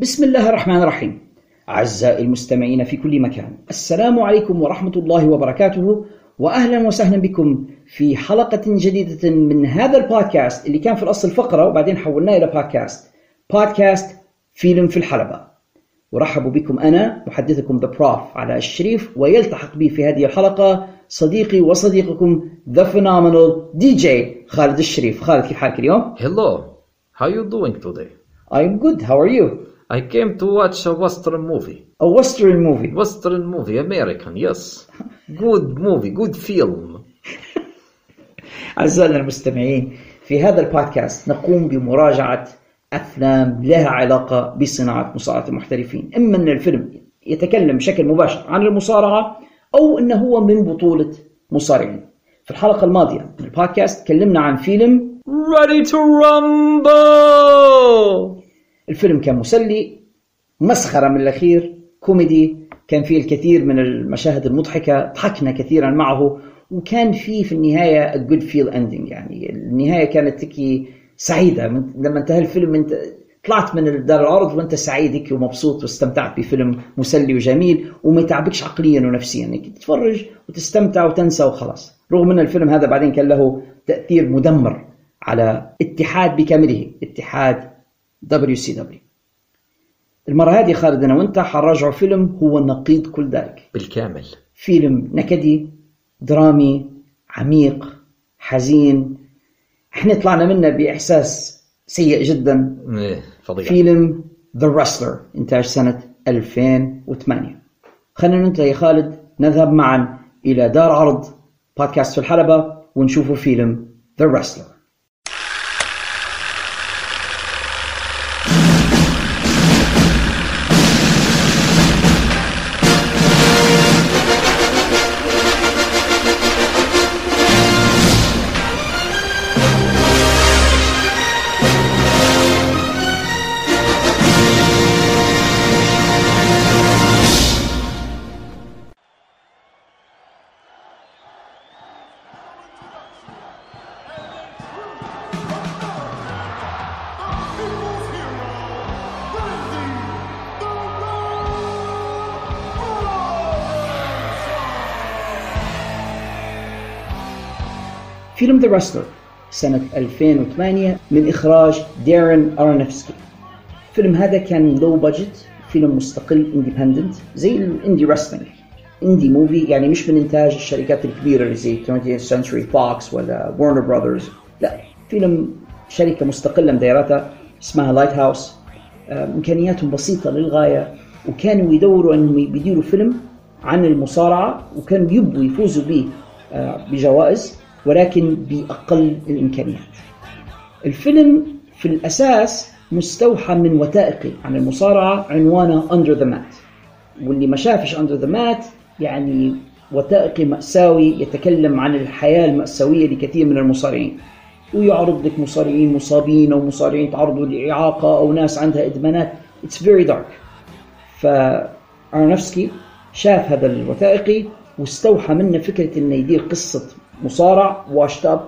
بسم الله الرحمن الرحيم أعزائي المستمعين في كل مكان السلام عليكم ورحمة الله وبركاته وأهلا وسهلا بكم في حلقة جديدة من هذا البودكاست اللي كان في الأصل فقرة وبعدين حولناه إلى بودكاست بودكاست فيلم في الحلبة ورحبوا بكم أنا محدثكم The Prof علاء الشريف ويلتحق بي في هذه الحلقة صديقي وصديقكم The Phenomenal DJ خالد الشريف خالد كيف حالك اليوم؟ Hello, how you doing today? I'm good, how are you? I came to watch a Western movie. A western movie Western movie, American, yes. Good movie, good film. أعزائنا المستمعين في هذا البودكاست نقوم بمراجعة أفلام لها علاقة بصناعة مصارعة المحترفين إما أن الفيلم يتكلم بشكل مباشر عن المصارعة أو أنه هو من بطولة مصارعين في الحلقة الماضية من البودكاست تكلمنا عن فيلم Ready to rumble! الفيلم كان مسلي مسخرة من الأخير كوميدي كان فيه الكثير من المشاهد المضحكة ضحكنا كثيرا معه وكان فيه في النهاية good feel ending يعني. النهاية كانت تكي سعيدة. لما انتهى الفيلم انت طلعت من دار العرض وانت سعيد هيك ومبسوط واستمتعت بفيلم مسلي وجميل وما يتعبكش عقليا ونفسيا. انك تتفرج وتستمتع وتنسى وخلاص. رغم إن الفيلم هذا بعدين كان له تأثير مدمر على اتحاد بكامله. اتحاد WCW المرة هذه خالد أنا وأنت حنراجعوا فيلم هو نقيض كل ذلك. بالكامل. فيلم نكدي درامي عميق حزين. إحنا طلعنا منه بإحساس سيء جدا. إيه فضيحة. فيلم The Wrestler إنتاج سنة 2008 خلينا ننتهي يا خالد. نذهب معا إلى دار عرض بودكاست في الحلبة ونشوف فيلم The Wrestler فيلم The Wrestler سنة 2008 من إخراج دارين أرونفسكي الفيلم هذا كان low budget فيلم مستقل independent زي ال indie wrestling indie movie يعني مش من إنتاج الشركات الكبيرة اللي زي 20th Century Fox ولا Warner Brothers. لا فيلم شركة مستقلة مديرتها اسمها Lighthouse إمكانياتهم بسيطة للغاية وكانوا يدوروا إنهم بيديروا فيلم عن المصارعة وكانوا بيبغوا يفوزوا به آه، بجوائز. ولكن بأقل الإمكانيات. الفيلم في الأساس مستوحى من وثائقي. عن المصارعة عنوانه Under the Mat. واللي ما شافش Under the Mat يعني وثائقي مأساوي يتكلم عن الحياة المأساوية لكثير من المصارعين. ويعرض لك مصارعين مصابين أو مصارعين تعرضوا لإعاقة أو ناس عندها إدمانات. It's very dark. فأرنفسكي شاف هذا الوثائقي واستوحى منه فكرة إنه يدير قصة مصارع واشت اب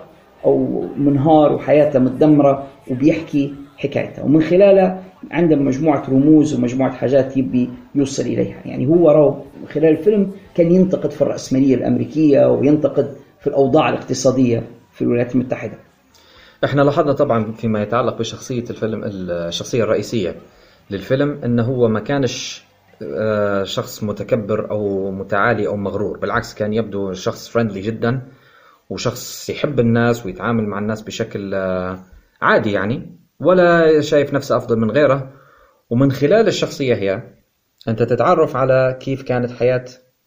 أو منهار وحياته متدمرة وبيحكي حكايته. ومن خلالها عنده مجموعة رموز ومجموعة حاجات يبي يوصل إليها. يعني هو راو خلال الفيلم كان ينتقد في الرأسمالية الأمريكية وينتقد في الأوضاع الاقتصادية في الولايات المتحدة. إحنا لاحظنا طبعا فيما يتعلق بشخصية الفيلم الشخصية الرئيسية للفيلم إنه هو ما كانش آه، شخص متكبر أو متعالي أو مغرور. بالعكس كان يبدو شخص فريندلي جدا وشخص يحب الناس ويتعامل مع الناس بشكل آه، عادي يعني ولا شايف نفسه أفضل من غيره. ومن خلال الشخصية هي أنت تتعرف على كيف كانت حياة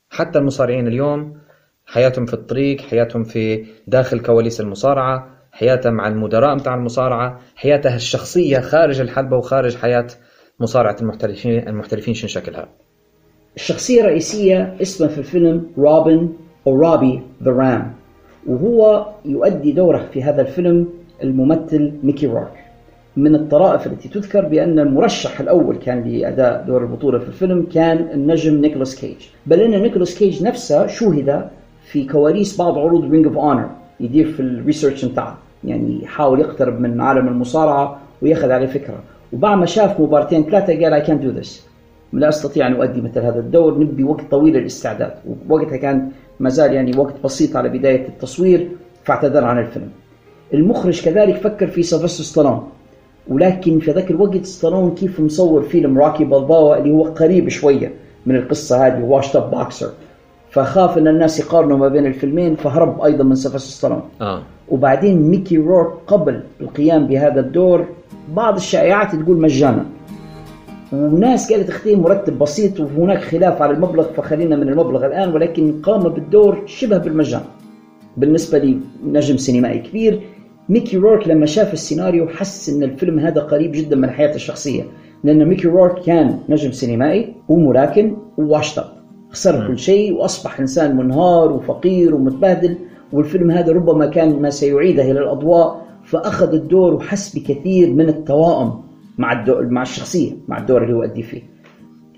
حتى المصارعين اليوم حياتهم في الطريق حياتهم في داخل كواليس المصارعة حياتها مع المدراء متاع المصارعة حياتها الشخصية خارج الحلبة وخارج حياة مصارعة المحترفين المحترفين شن شكلها. الشخصية الرئيسية اسمه في الفيلم روبن أو راندي The Ram. وهو يؤدي دوره في هذا الفيلم الممثل ميكي رورك من الطرائف التي تذكر بأن المرشح الأول كان لأداء دور البطولة في الفيلم كان النجم نيكولاس كيج. بل أن نيكولاس كيج نفسه شوهد في كواليس بعض عروض Ring of Honor يدير في ال research بتاعه يعني يحاول يقترب من عالم المصارعة ويأخذ عليه فكرة. وبعد ما شاف مباراتين ثلاثة قال اي كان دو ذس لا أستطيع أن أؤدي مثل هذا الدور. نبي وقت طويل للاستعداد. ووقتها كان ما زال يعني وقت بسيط على بداية التصوير فاعتذر عن الفيلم. المخرج كذلك فكر في سيلفستر ستالون ولكن في ذاك الوقت ستالون كيف مصور فيلم روكي بالباوا اللي هو قريب شوية من القصة هذه washed up boxer فخاف إن الناس يقارنوا ما بين الفيلمين فهرب أيضا من سيلفستر ستالون. آه. وبعدين ميكي رورك قبل القيام بهذا الدور بعض الشائعات تقول مجانا. وناس قالت خذي مرتب بسيط وهناك خلاف على المبلغ فخلينا من المبلغ الآن ولكن قام بالدور شبه بالمجان. بالنسبة لنجم سينمائي كبير ميكي رورك لما شاف السيناريو حس إن الفيلم هذا قريب جدا من حياته الشخصية لأن ميكي رورك كان نجم سينمائي وملاكم و washed خسر كل شيء وأصبح إنسان منهار وفقير ومتبهدل والفيلم هذا ربما كان ما سيعيده إلى الأضواء فأخذ الدور وحس بكثير من التوائم. مع الدور مع الشخصية مع الدور اللي هو يؤدي فيه.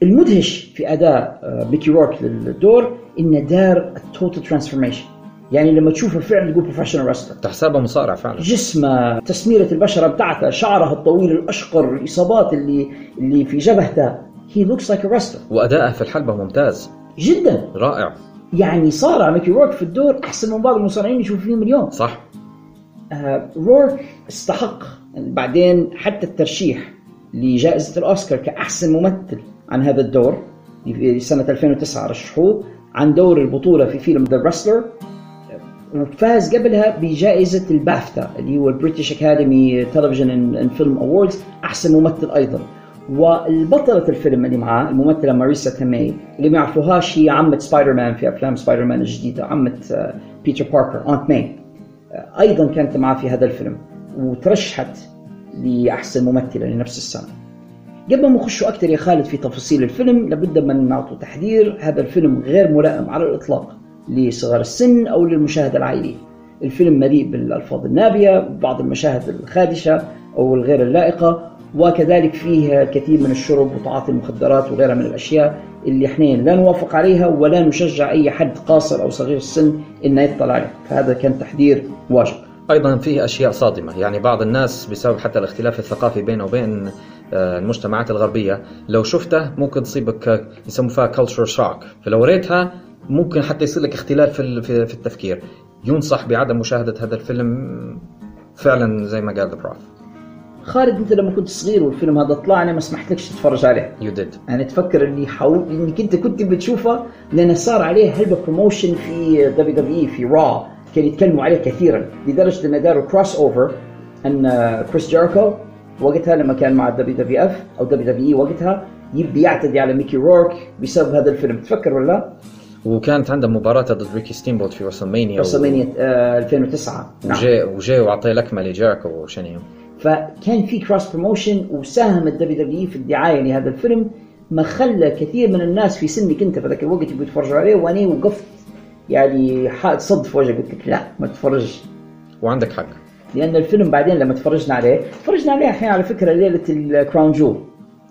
المدهش في أداء آه، ميكي رورك للدور انه دار ال total transformation يعني لما تشوفه فعلا تقول professional wrestler تحسبه مصارع فعلا. جسمه تسميرة البشرة بتاعته شعرها الطويل الأشقر الإصابات اللي اللي في جبهته. Looks like a wrestler. وادائه في الحلبة ممتاز. جدا. رائع. يعني صارع ميكي رورك في الدور أحسن من بعض المصارعين نشوف فيهم اليوم صح. آه رورك استحق بعدين حتى الترشيح لجائزة الأوسكار كأحسن ممثل عن هذا الدور في سنة 2009 رشحوه عن دور البطولة في فيلم The Wrestler وفاز قبلها بجائزة البافتا اللي هو ال British Academy Television and Film Awards أحسن ممثل أيضا. والبطلة الفيلم اللي معاه الممثلة ماريسا تومي اللي ما يعرفوهاش هي عمة سبايدر مان في أفلام سبايدر مان الجديدة عمة آه، بيتر باركر Aunt May آه، أيضا كانت معاه في هذا الفيلم. وترشحت لأحسن ممثلة لنفس السنة قبل ما نخشوا أكثر يا خالد في تفاصيل الفيلم لابد من نعطوا تحذير هذا الفيلم غير ملائم على الإطلاق لصغار السن أو للمشاهده العائليه. الفيلم مليء بالألفاظ النابية، بعض المشاهد الخادشة أو الغير اللائقة، وكذلك فيه كثير من الشرب وتعاطي المخدرات وغيرها من الأشياء اللي إحنا لا نوافق عليها ولا نشجع أي حد قاصر أو صغير السن إنه يطلع عليه، فهذا كان تحذير واجب. أيضا فيه أشياء صادمة. يعني بعض الناس بسبب حتى الاختلاف الثقافي بينه وبين آه، المجتمعات الغربية لو شفته ممكن تصيبك يسموها فيها كلتشر شوك فلو ريتها ممكن حتى يصير لك اختلال في في التفكير. ينصح بعدم مشاهدة هذا الفيلم فعلا زي ما قال the prof خالد أنت لما كنت صغير والفيلم هذا طلع أنا ما سمحتلكش تتفرج عليه. you did يعني تفكر إني حاول انك انت كنت بتشوفه لأن صار عليه هلبة promotion في دبليو دبليو في را كان يتكلموا عليه كثيرا لدرجة أن داروا crossover أن كريس جيريكو وقتها لما كان مع ال WWF أو WWE وقتها يبي يعتدي على ميكي رورك بسبب هذا الفيلم تفكر ولا لا؟ وكانت عنده مباراة ضد ريكي ستيمبوت في WrestleMania WrestleMania آه 2009 نعم. وجاي وجاي وعطيه لكمة لجيريكو وشنيو فكان في cross promotion وساهم ال WWE في الدعاية لهذا الفيلم ما خلى كثير من الناس في سنك انت في ذاك الوقت يبغوا يتفرجوا عليه وأنا وقفت يعني حائط صد في وجهي قلت لك لا ما تتفرجش وعندك حق. لأن الفيلم بعدين لما تفرجنا عليه تفرجنا عليه الحين على فكرة ليلة ال Crown Jewel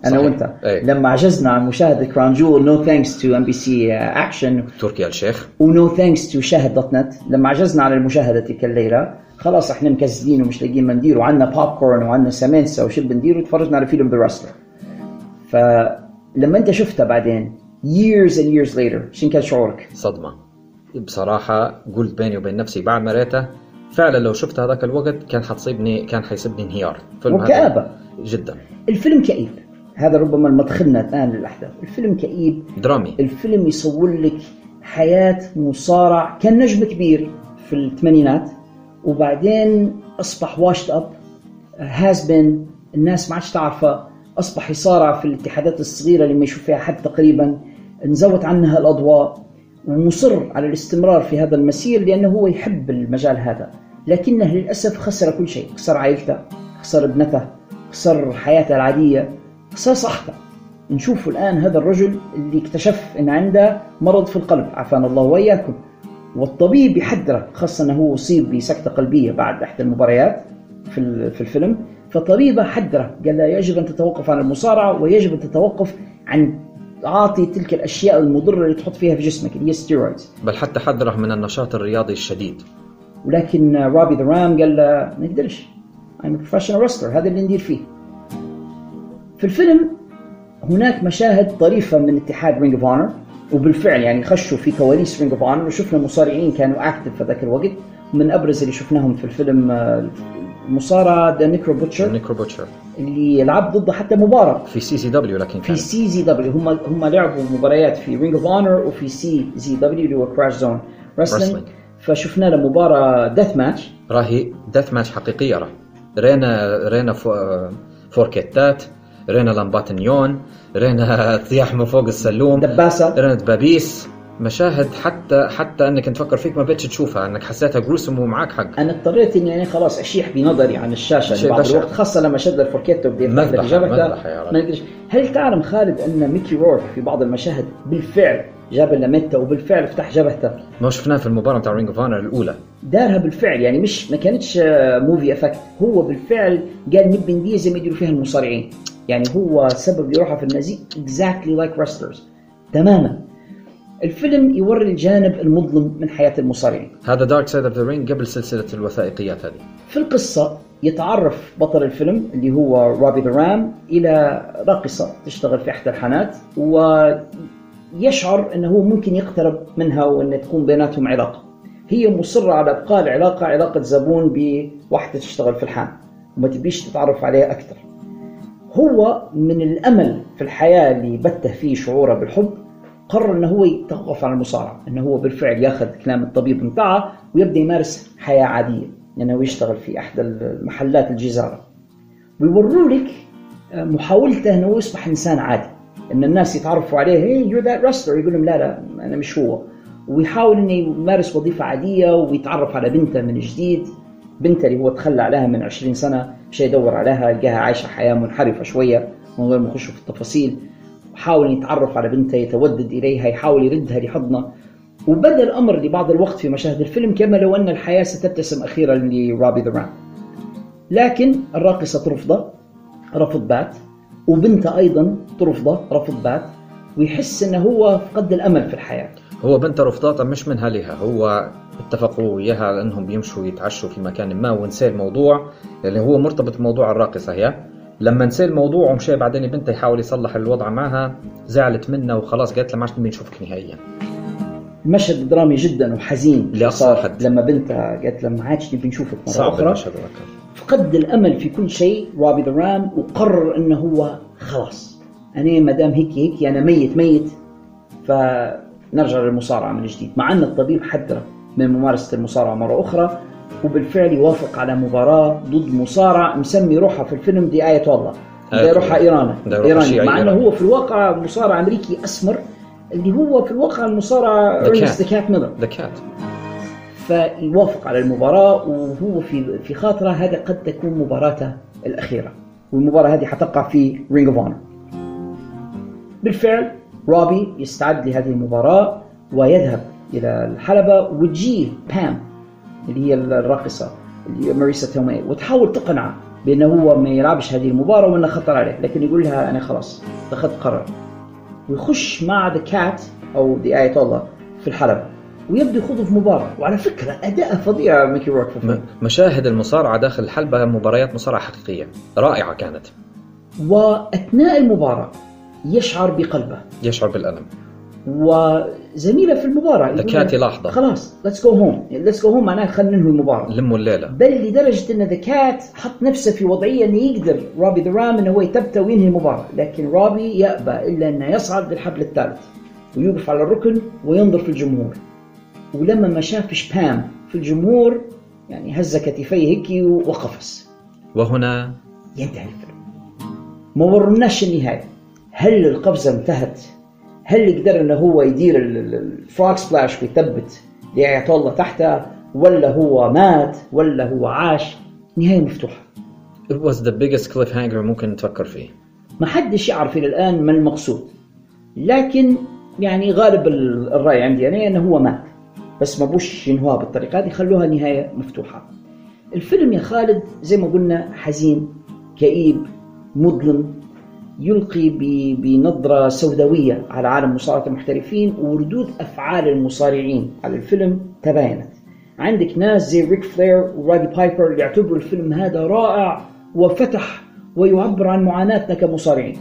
أنا صحيح. وأنت. أي. لما عجزنا عن مشاهدة Crown Jewel no thanks to MBC Action تركي الشيخ. و no thanks to شاهد dot net. لما عجزنا عن المشاهدة تلك الليلة خلاص إحنا مكسلين ومش لاقيين ما ندير وعندنا بوب كورن وعندنا سمنسه وش بندير وتفرجنا على فيلم the فلما أنت شفتها بعدين years and years later شنو كان شعورك؟ صدمة. بصراحة قلت بيني وبين نفسي بعد ما ريته فعلا لو شفت هذاك الوقت كان حتصيبني كان حيصيبني انهيار. وكآبة. جدا. الفيلم كئيب. هذا ربما مدخلنا الآن للأحداث. الفيلم كئيب. درامي. الفيلم يصور لك حياة مصارع كان نجم كبير في الثمانينات وبعدين أصبح واشت أب هاز بين الناس ما عادش تعرفه أصبح يصارع في الاتحادات الصغيرة اللي ما يشوف فيها حد تقريبا انزوت عنها الأضواء. ومصر على الاستمرار في هذا المسير لأنه هو يحب المجال هذا. لكنه للأسف خسر كل شيء. خسر عائلته خسر ابنته خسر حياته العادية خسر صحته. نشوف الآن هذا الرجل اللي اكتشف أن عنده مرض في القلب. عافانا الله وإياكم. والطبيب يحذره خاصة أنه هو أصيب بسكتة قلبية بعد إحدى المباريات في في الفيلم. فطبيبه حذره. قال له يجب أن تتوقف عن المصارعة ويجب أن تتوقف عن تعاطي تلك الأشياء المضرة اللي تحط فيها في جسمك اللي هي ستيرويدز بل حتى حذره من النشاط الرياضي الشديد. ولكن رابي the Ram قال له ما نقدرش I'm a professional wrestler هذا اللي ندير فيه. في الفيلم هناك مشاهد طريفة من اتحاد Ring of Honor وبالفعل يعني خشوا في كواليس Ring of Honor وشفنا مصارعين كانوا active في ذاك الوقت. من أبرز اللي شفناهم في الفيلم المصارع the Necro Butcher Necro Butcher اللي لعب ضده حتى مباراة. في CZW لكن في CZW هم هم لعبوا مباريات في Ring of Honor وفي CZW اللي هو Crash Zone Wrestling. فشفنا له مباراة death match راهي death match حقيقية راه رينا رينا فو فوركيتات رينا لمبات نيون رينا طياح من فوق السلوم دباسة رينا دبابيس. مشاهد حتى حتى أنك تفكر فيك ما بقتش تشوفها أنك حسيتها gruesome ومعك حق. أنا اضطريت إني يعني خلاص أشيح بنظري عن الشاشة بشع. الوقت خاصة لما شد الفوركيتو يا رجل. ما ادري هل تعلم خالد أن ميكي رورك في بعض المشاهد بالفعل جاب لميتا وبالفعل فتح جبهته؟ ما شفناه في المباراة بتاع Ring of Honor الأولى. دارها بالفعل يعني مش ما كانتش آه، movie effect هو بالفعل قال نبي ندير زي ما يديروا فيها المصارعين. يعني هو سبب لروحها في النزيف exactly like wrestlers. تماما. الفيلم يوري الجانب المظلم من حياة المصارعين. هذا Dark Side of the Ring قبل سلسلة الوثائقيات هذه. في القصة يتعرف بطل الفيلم اللي هو روبي the Ram إلى راقصة تشتغل في إحدى الحانات ويشعر أنه هو ممكن يقترب منها وأن تكون بيناتهم علاقة. هي مصرة على إبقاء العلاقة علاقة زبون بواحدة تشتغل في الحان وما تبيش تتعرف عليها أكثر. هو من الأمل في الحياة اللي بثه فيه شعوره بالحب قرر إنه هو يتوقف عن المصارعة، إنه هو بالفعل ياخذ كلام الطبيب بتاعه ويبدأ يمارس حياة عادية، لأنه يشتغل في احدى المحلات الجزارة. ويوروا لك آه، محاولته إنه يصبح إنسان عادي، إن الناس يتعرفوا عليه هي يو ذات رستلر يقول لهم لا لا أنا مش هو. ويحاول إنه يمارس وظيفة عادية ويتعرف على بنته من جديد بنته اللي هو تخلى عليها من 20 سنة مشى يدور عليها لقاها عايشة حياة منحرفة شوية من غير ما يخشوا في التفاصيل حاول يتعرف على بنته يتودد إليها يحاول يردها لحضنه. وبدأ الأمر لبعض الوقت في مشاهد الفيلم كما لو أن الحياة ستبتسم أخيرا لرابي ذا رام لكن الراقصة ترفضه رفض بات. وبنته أيضا ترفضه رفض بات. ويحس إنه هو فقد الأمل في الحياة. هو بنت رفضاته مش منها لها هو اتفقوا وياها إنهم بيمشوا يتعشوا في مكان ما ونسى الموضوع اللي هو مرتبط بموضوع الراقصة هي؟ لما نسى الموضوع ومشى بعدين بنته يحاول يصلح الوضع معها زعلت منه وخلاص قالت له ما عادش نبي نشوفك نهائيا. مشهد درامي جدا وحزين لأقصى صار حد. لما بنتها قالت له ما عادش نبي نشوفك مرة صعب أخرى. المشهد فقد الأمل في كل شيء رابي the Ram وقرر إنه هو خلاص. أنا ما دام هيك هيك أنا ميت ميت فنرجع للمصارعة من جديد. مع إن الطبيب حذره من ممارسة المصارعة مرة أخرى وبالفعل يوافق على مباراة ضد مصارع مسمي روحها في الفيلم the آية الله آية روحها. إيراني. داير روحها إيراني. شيعي مع إنه. هو في الواقع مصارع أمريكي أسمر اللي هو في الواقع المصارع Cat. كات ميلر the Cat فيوافق على المباراة وهو في في خاطره هذا قد تكون مباراته الأخيرة. والمباراة هذه حتقع في Ring of Honor بالفعل روبي يستعد لهذه المباراة ويذهب إلى الحلبة وتجيه بام اللي هي الراقصة اللي هي ماريسا تومي. وتحاول تقنعه بأنه هو ما يلعبش هذه المباراة وأنه خطر عليه لكن يقول لها أنا خلاص اتخذت قرار. ويخش مع the Cat أو the آية الله في الحلبة ويبدو يخوض في مباراة. وعلى فكرة أداء فظيع ميكي في م- مشاهد المصارعة داخل الحلبة مباريات مصارعة حقيقية رائعة كانت. وأثناء المباراة يشعر بقلبه. يشعر بالألم. وزميلة في المباراة يقول كاتي له، لاحظة. خلاص let's go home let's go home معناها خلينا ننهي المباراة. لموا الليلة. بل لدرجة أن the Cat حط نفسه في وضعية أنه يقدر روبي the Ram أنه هو يثبته وينهي المباراة. لكن روبي يأبى إلا أنه يصعد للحبل الثالث ويوقف على الركن وينظر في الجمهور. ولما ما شافش بام في الجمهور يعني هز كتفيه هيك وقفز وهنا ينتهي الفيلم ما ورناش النهاية. هل القفزة انتهت؟ هل قدر إنه هو يدير الفراغ سبلاش ويثبت؟ الله تحته ولا هو مات ولا هو عاش. نهاية مفتوحة. It was the biggest cliffhanger ممكن تفكر فيه. ما حدش يعرف إلى الآن ما المقصود. لكن يعني غالب ال- الرأي عندي أنا أنه هو مات. بس ما بوش ينهوها بالطريقة هذه خلوها نهاية مفتوحة. الفيلم يا خالد زي ما قلنا حزين كئيب مظلم. يلقي بنظرة سوداوية على عالم مصارعة المحترفين وردود أفعال المصارعين. على الفيلم تباينت. عندك ناس زي ريك فلير ورادي بايبر يعتبروا الفيلم هذا رائع وفتح ويعبر عن معاناتنا كمصارعين.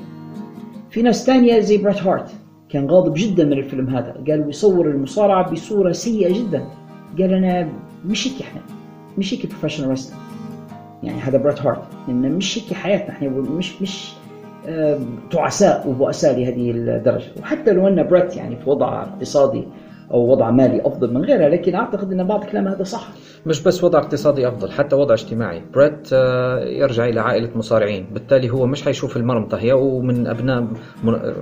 في ناس تانية زي بريت هارت كان غاضب جدا من الفيلم هذا. قال بيصور المصارعة بصورة سيئة جدا. قال أنا مش هيك إحنا مش هيك professional يعني هذا بريت هارت إن مش هيك حياتنا إحنا مش مش تعساء وبؤساء لهذه الدرجة. وحتى لو أن بريت يعني في وضع اقتصادي أو وضع مالي أفضل من غيرها لكن أعتقد أن بعض كلام هذا صح. مش بس وضع اقتصادي أفضل حتى وضع اجتماعي. بريت آه، يرجع إلى عائلة مصارعين. بالتالي هو مش حيشوف المرمطه هي ومن أبناء آه،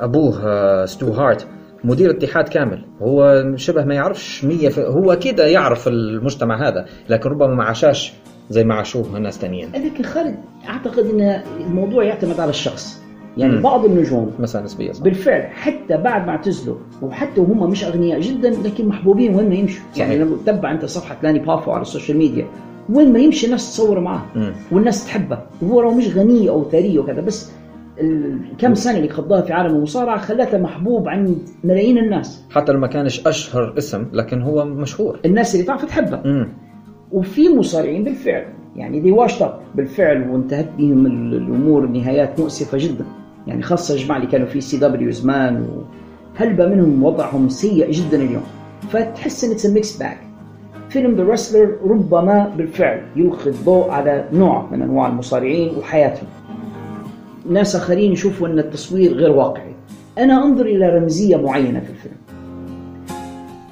أبوه آه، ستو هارت مدير اتحاد كامل. هو شبه ما يعرفش مية في هو أكيد يعرف المجتمع هذا لكن ربما ما عاشاش زي ما عاشوه ناس تانيين لكن خالد أعتقد أن الموضوع يعتمد على الشخص يعني مم. بعض النجوم مسألة نسبية صح. بالفعل حتى بعد ما اعتزلوا وحتى وهم مش أغنياء جدا لكن محبوبين وين ما يمشوا صحيح. يعني لما تتبع أنت صفحة لاني بافو على السوشيال ميديا وين ما يمشي الناس تصور معاه مم. والناس تحبه وهو لو مش غني أو ثري وكذا بس الكم سنة اللي قضاها في عالم المصارعة خلاته محبوب عند ملايين الناس حتى لو ما كانش أشهر اسم لكن هو مشهور الناس اللي تعرف تحبه. وفي مصارعين بالفعل. يعني they washed up بالفعل وانتهت بهم ال- الأمور نهايات مؤسفة جدا. يعني خاصة الجماعة اللي كانوا في WCW زمان وهلبة منهم وضعهم سيء جدا اليوم. فتحس إن it's mixed bag فيلم The Wrestler ربما بالفعل يلقي الضوء على نوع من أنواع المصارعين وحياتهم. ناس آخرين يشوفوا إن التصوير غير واقعي. أنا أنظر إلى رمزية معينة في الفيلم.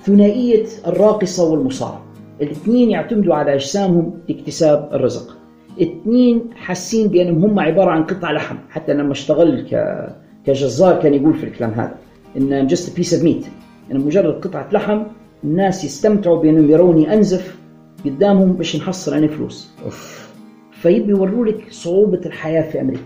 ثنائية الراقصة والمصارع الاثنين يعتمدوا على أجسامهم لاكتساب الرزق. الاثنين حاسين بأنهم هم عبارة عن قطع لحم. حتى لما اشتغل ك... كجزار كان يقول في الكلام هذا إن just a piece of meat. إن مجرد قطعة لحم الناس يستمتعوا بأنهم يروني أنزف قدامهم باش نحصل أنا فلوس. أوف. فيبي يوري لك صعوبة الحياة في أمريكا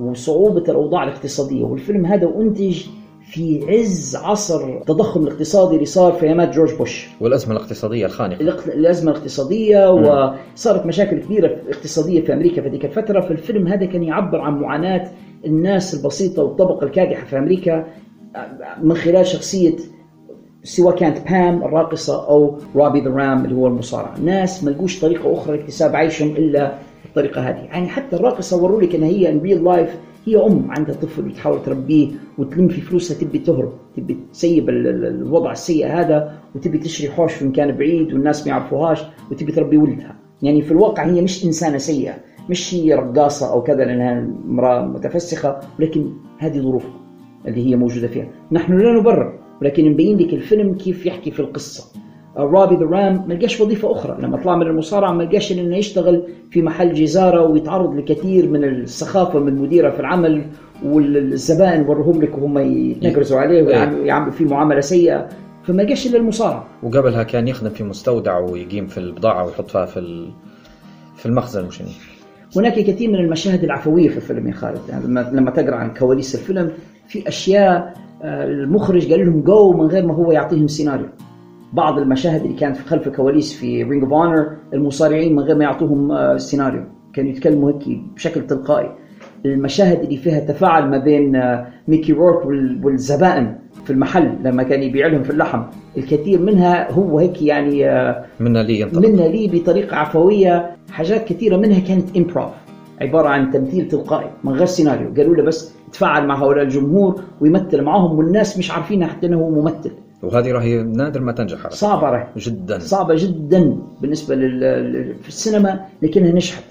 وصعوبة الأوضاع الاقتصادية. والفيلم هذا أنتج في عز عصر التضخم الاقتصادي اللي صار في أيامات جورج بوش. والأزمة الاقتصادية الخانقة. الاق- الأزمة الاقتصادية وصارت مشاكل كبيرة اقتصادية في أمريكا في ذيك الفترة. فالفيلم هذا كان يعبر عن معاناة الناس البسيطة والطبقة الكادحة في أمريكا من خلال شخصية سواء كانت بام الراقصة أو راندي ذا رام اللي هو المصارع. ناس ما لقوش طريقة أخرى لاكتساب عيشهم إلا بالطريقة هذه. يعني حتى الراقصة وروا لك أن هي in real life هي أم عندها طفل وتحاول تربيه وتلم في فلوسها تبي تهرب تبي تسيب ال- ال- الوضع السيء هذا وتبي تشتري حوش في مكان بعيد والناس ما يعرفوهاش وتبي تربي ولدها. يعني في الواقع هي مش إنسانة سيئة مش هي رقاصة أو كذا لأنها امرأة متفسخة ولكن هذه ظروفها اللي هي موجودة فيها. نحن لا نبرر ولكن نبين لك الفيلم كيف يحكي في القصة. رابي ذا رام ما لقاش وظيفة أخرى. لما طلع من المصارعة ما لقاش إنه يشتغل في محل جزارة ويتعرض لكثير من السخافة من المديرة في العمل والزبائن وروهم لك وهم يتنكرزوا عليه ويعملوا يعملوا فيه معاملة سيئة. فما لقاش إلا المصارعة. وقبلها كان يخدم في مستودع ويقيم في البضاعة ويحطها في. في المخزن مش. هناك كثير من المشاهد العفوية في الفيلم يا خالد. يعني لما تقرأ عن كواليس الفيلم في أشياء آه، المخرج قال لهم جو من غير ما هو يعطيهم سيناريو. بعض المشاهد اللي كانت في خلف الكواليس في Ring of Honor المصارعين من غير ما يعطوهم آه، سيناريو كانوا يتكلموا هيك بشكل تلقائي. المشاهد اللي فيها تفاعل ما بين آه، ميكي رورك وال- والزبائن في المحل لما كان يبيع لهم في اللحم الكثير منها هو هيك يعني آه، منا لي منها لي بطريقة عفوية. حاجات كثيرة منها كانت improv عبارة عن تمثيل تلقائي من غير سيناريو قالوا له بس تفاعل مع هؤلاء الجمهور ويمثل معهم والناس مش عارفين حتى إنه هو ممثل. وهذه راهي نادر ما تنجح صعبة جدا. صعبة جدا بالنسبة لل... في السينما لكنها نجحت.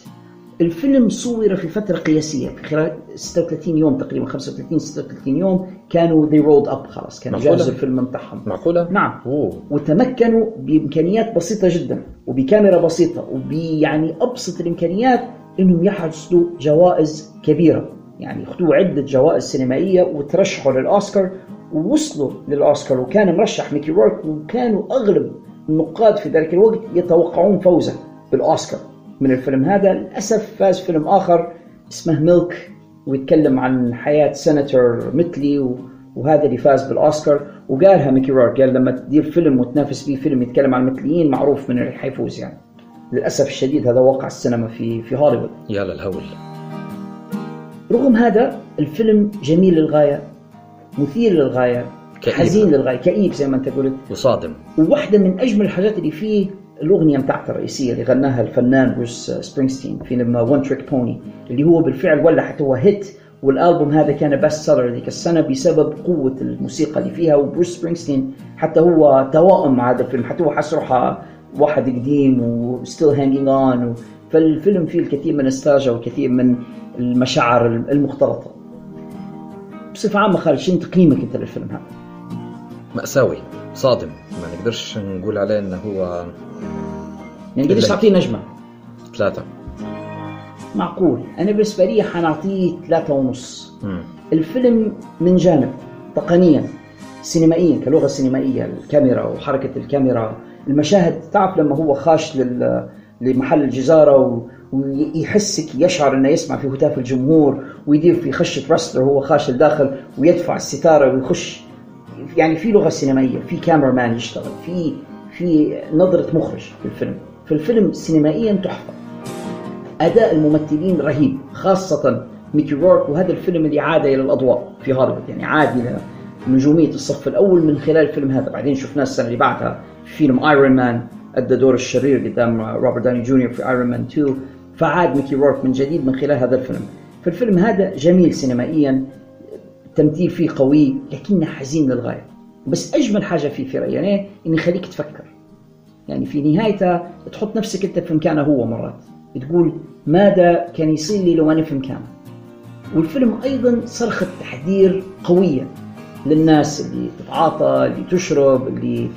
الفيلم صور في فترة قياسية. في خلال 36 يوم تقريبا 35 36 يوم كانوا they rolled up خلاص. كانوا معقولة؟ جهزوا الفيلم بتاعهم معقولة؟ نعم. أوه. وتمكنوا بإمكانيات بسيطة جدا وبكاميرا بسيطة وبيعني أبسط الإمكانيات إنهم يحصدوا جوائز كبيرة. يعني اخذوا عدة جوائز سينمائية وترشحوا للأوسكار ووصلوا للأوسكار وكان مرشح ميكي رورك وكانوا أغلب النقاد في ذلك الوقت يتوقعون فوزه بالأوسكار. من الفيلم هذا للأسف فاز فيلم آخر اسمه Milk ويتكلم عن حياة سناتور مثلي و... وهذا اللي فاز بالأوسكار. وقالها ميكي رورك قال لما تدير فيلم وتنافس فيه فيلم يتكلم عن المثليين معروف من اللي حيفوز يعني. للأسف الشديد هذا واقع السينما في في هوليوود. يا للهول. رغم هذا الفيلم جميل للغاية مثير للغاية كئيب. حزين للغاية كئيب زي ما انت قلت. وصادم. وواحدة من أجمل الحاجات اللي فيه الأغنية بتاعته الرئيسية اللي غناها الفنان بروس سبرينغستين في لما ون تريك بوني اللي هو بالفعل ولا حتى هو هيت والألبوم هذا كان بست سيلر ذيك السنة بسبب قوة الموسيقى اللي فيها وبروس سبرينغستين حتى هو توائم مع هذا الفيلم حتى هو حس روحه واحد قديم وستيل هانجينج اون فالفيلم فيه الكثير من النوستالجيا والكثير من المشاعر المختلطة. بصفة عامة خالد شنو تقييمك أنت للفيلم هذا؟ مأساوي صادم ما نقدرش نقول عليه إنه هو يعني قديش. تعطيه نجمة؟ ثلاثة معقول أنا بالنسبة لي حنعطيه ثلاثة ونص مم. الفيلم من جانب تقنيا سينمائيا كلغة سينمائية الكاميرا وحركة الكاميرا المشاهد تعرف لما هو خاش لل لمحل الجزارة و... ويحسك يشعر إنه يسمع في هتاف الجمهور ويدير في خشة wrestler وهو خاش الداخل ويدفع الستارة ويخش. يعني في لغة سينمائية في cameraman يشتغل في في نظرة مخرج في الفيلم. في الفيلم سينمائيا تحفة. أداء الممثلين رهيب خاصة ميكي رورك وهذا الفيلم اللي عاد إلى الأضواء في هوليوود. يعني عاد إلى نجومية الصف الأول من خلال الفيلم هذا. بعدين شفناه السنة اللي بعدها في فيلم Iron Man أدى دور الشرير قدام روبرت داوني جونيور في Iron Man 2 فعاد ميكي رورك من جديد من خلال هذا الفيلم. فالفيلم هذا جميل سينمائيا التمثيل فيه قوي لكنه حزين للغاية. بس أجمل حاجة فيه في رايي يعني إنه يخليك تفكر. يعني في نهايته تحط نفسك أنت في مكانه هو مرات. تقول ماذا كان يصير لي لو أنا في مكانه؟ والفيلم أيضا صرخة تحذير قوية للناس اللي تتعاطى اللي تشرب اللي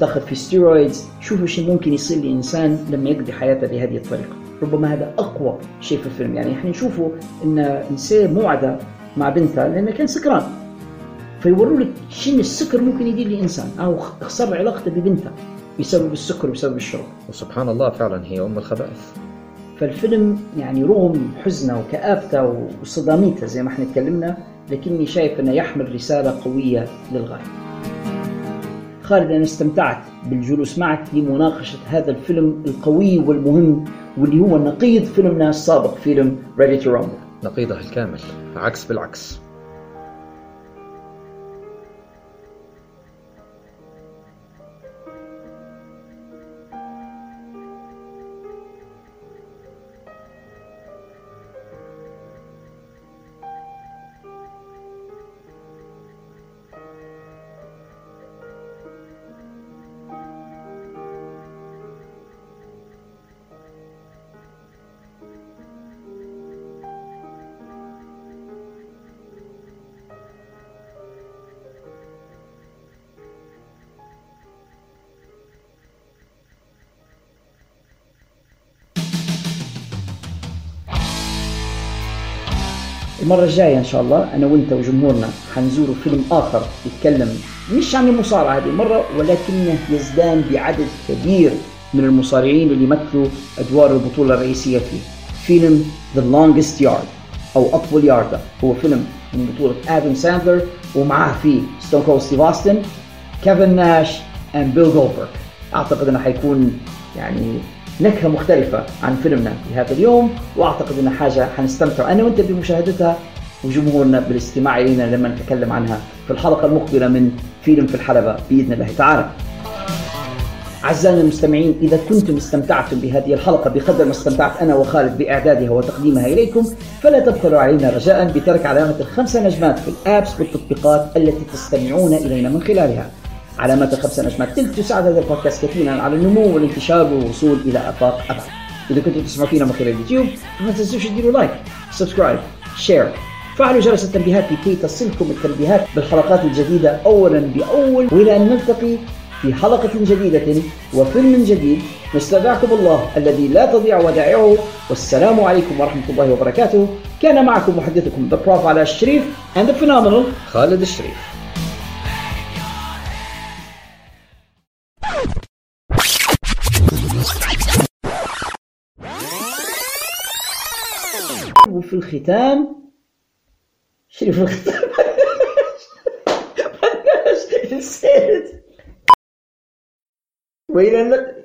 تاخذ في steroids شوفوا شو ممكن يصير لإنسان لما يقضي حياته بهذه الطريقة. ربما هذا أقوى شيء في الفيلم. يعني إحنا نشوفه إن إنسان موعده مع بنته لأنه كان سكران. فيوروا لك شنو السكر ممكن يدير لإنسان أو خسر علاقته ببنته بسبب السكر وبسبب الشرب. وسبحان الله فعلا هي أم الخبائث. فالفيلم يعني رغم حزنه وكآبته وصداميته زي ما إحنا اتكلمنا لكني شايف إنه يحمل رسالة قوية للغاية. خالد أنا استمتعت بالجلوس معك لمناقشة هذا الفيلم القوي والمهم واللي هو نقيض فيلمنا السابق فيلم Ready to Rumble. نقيضه الكامل عكس بالعكس المرة الجاية إن شاء الله أنا وأنت وجمهورنا حنزوروا فيلم آخر يتكلم مش عن المصارعة هذه المرة ولكنه يزدان بعدد كبير من المصارعين اللي يمثلوا أدوار البطولة الرئيسية فيه. فيلم The Longest Yard أو أطول ياردة. هو فيلم من بطولة آدم ساندلر ومعاه فيه ستون كولد ستيف أوستن كيفن ناش and بيل جولبرغ أعتقد أنه حيكون يعني نكهة مختلفة عن فيلمنا في هذا اليوم وأعتقد أنها حاجة حنستمتع. أنا وأنت بمشاهدتها وجمهورنا بالاستماع إلينا لما نتكلم عنها في الحلقة المقبلة من فيلم في الحلبة بإذن الله تعالى. أعزائنا المستمعين إذا كنتم استمتعتم بهذه الحلقة بقدر ما استمتعت أنا وخالد بإعدادها وتقديمها إليكم فلا تبخلوا علينا رجاء بترك علامة الخمسة نجمات في الآبس والتطبيقات التي تستمعون إلينا من خلالها. علامات الخمسة نجمات تلك تساعد هذا البودكاست كثيرا على النمو والانتشار والوصول إلى آفاق أبعد. إذا كنتم تسمعوا فينا من خلال اليوتيوب ما تنسوش تديروا like subscribe share فعلوا جرس التنبيهات لكي تصلكم التنبيهات بالحلقات الجديدة أولا بأول وإلى أن نلتقي في حلقة جديدة وفيلم جديد. نستودعكم الله الذي لا تضيع ودائعه. والسلام عليكم ورحمة الله وبركاته. كان معكم محدثكم The Prof على الشريف and the phenomenal خالد الشريف. وفي الختام. شنو في الختام؟ نسيت وإلى اللقاء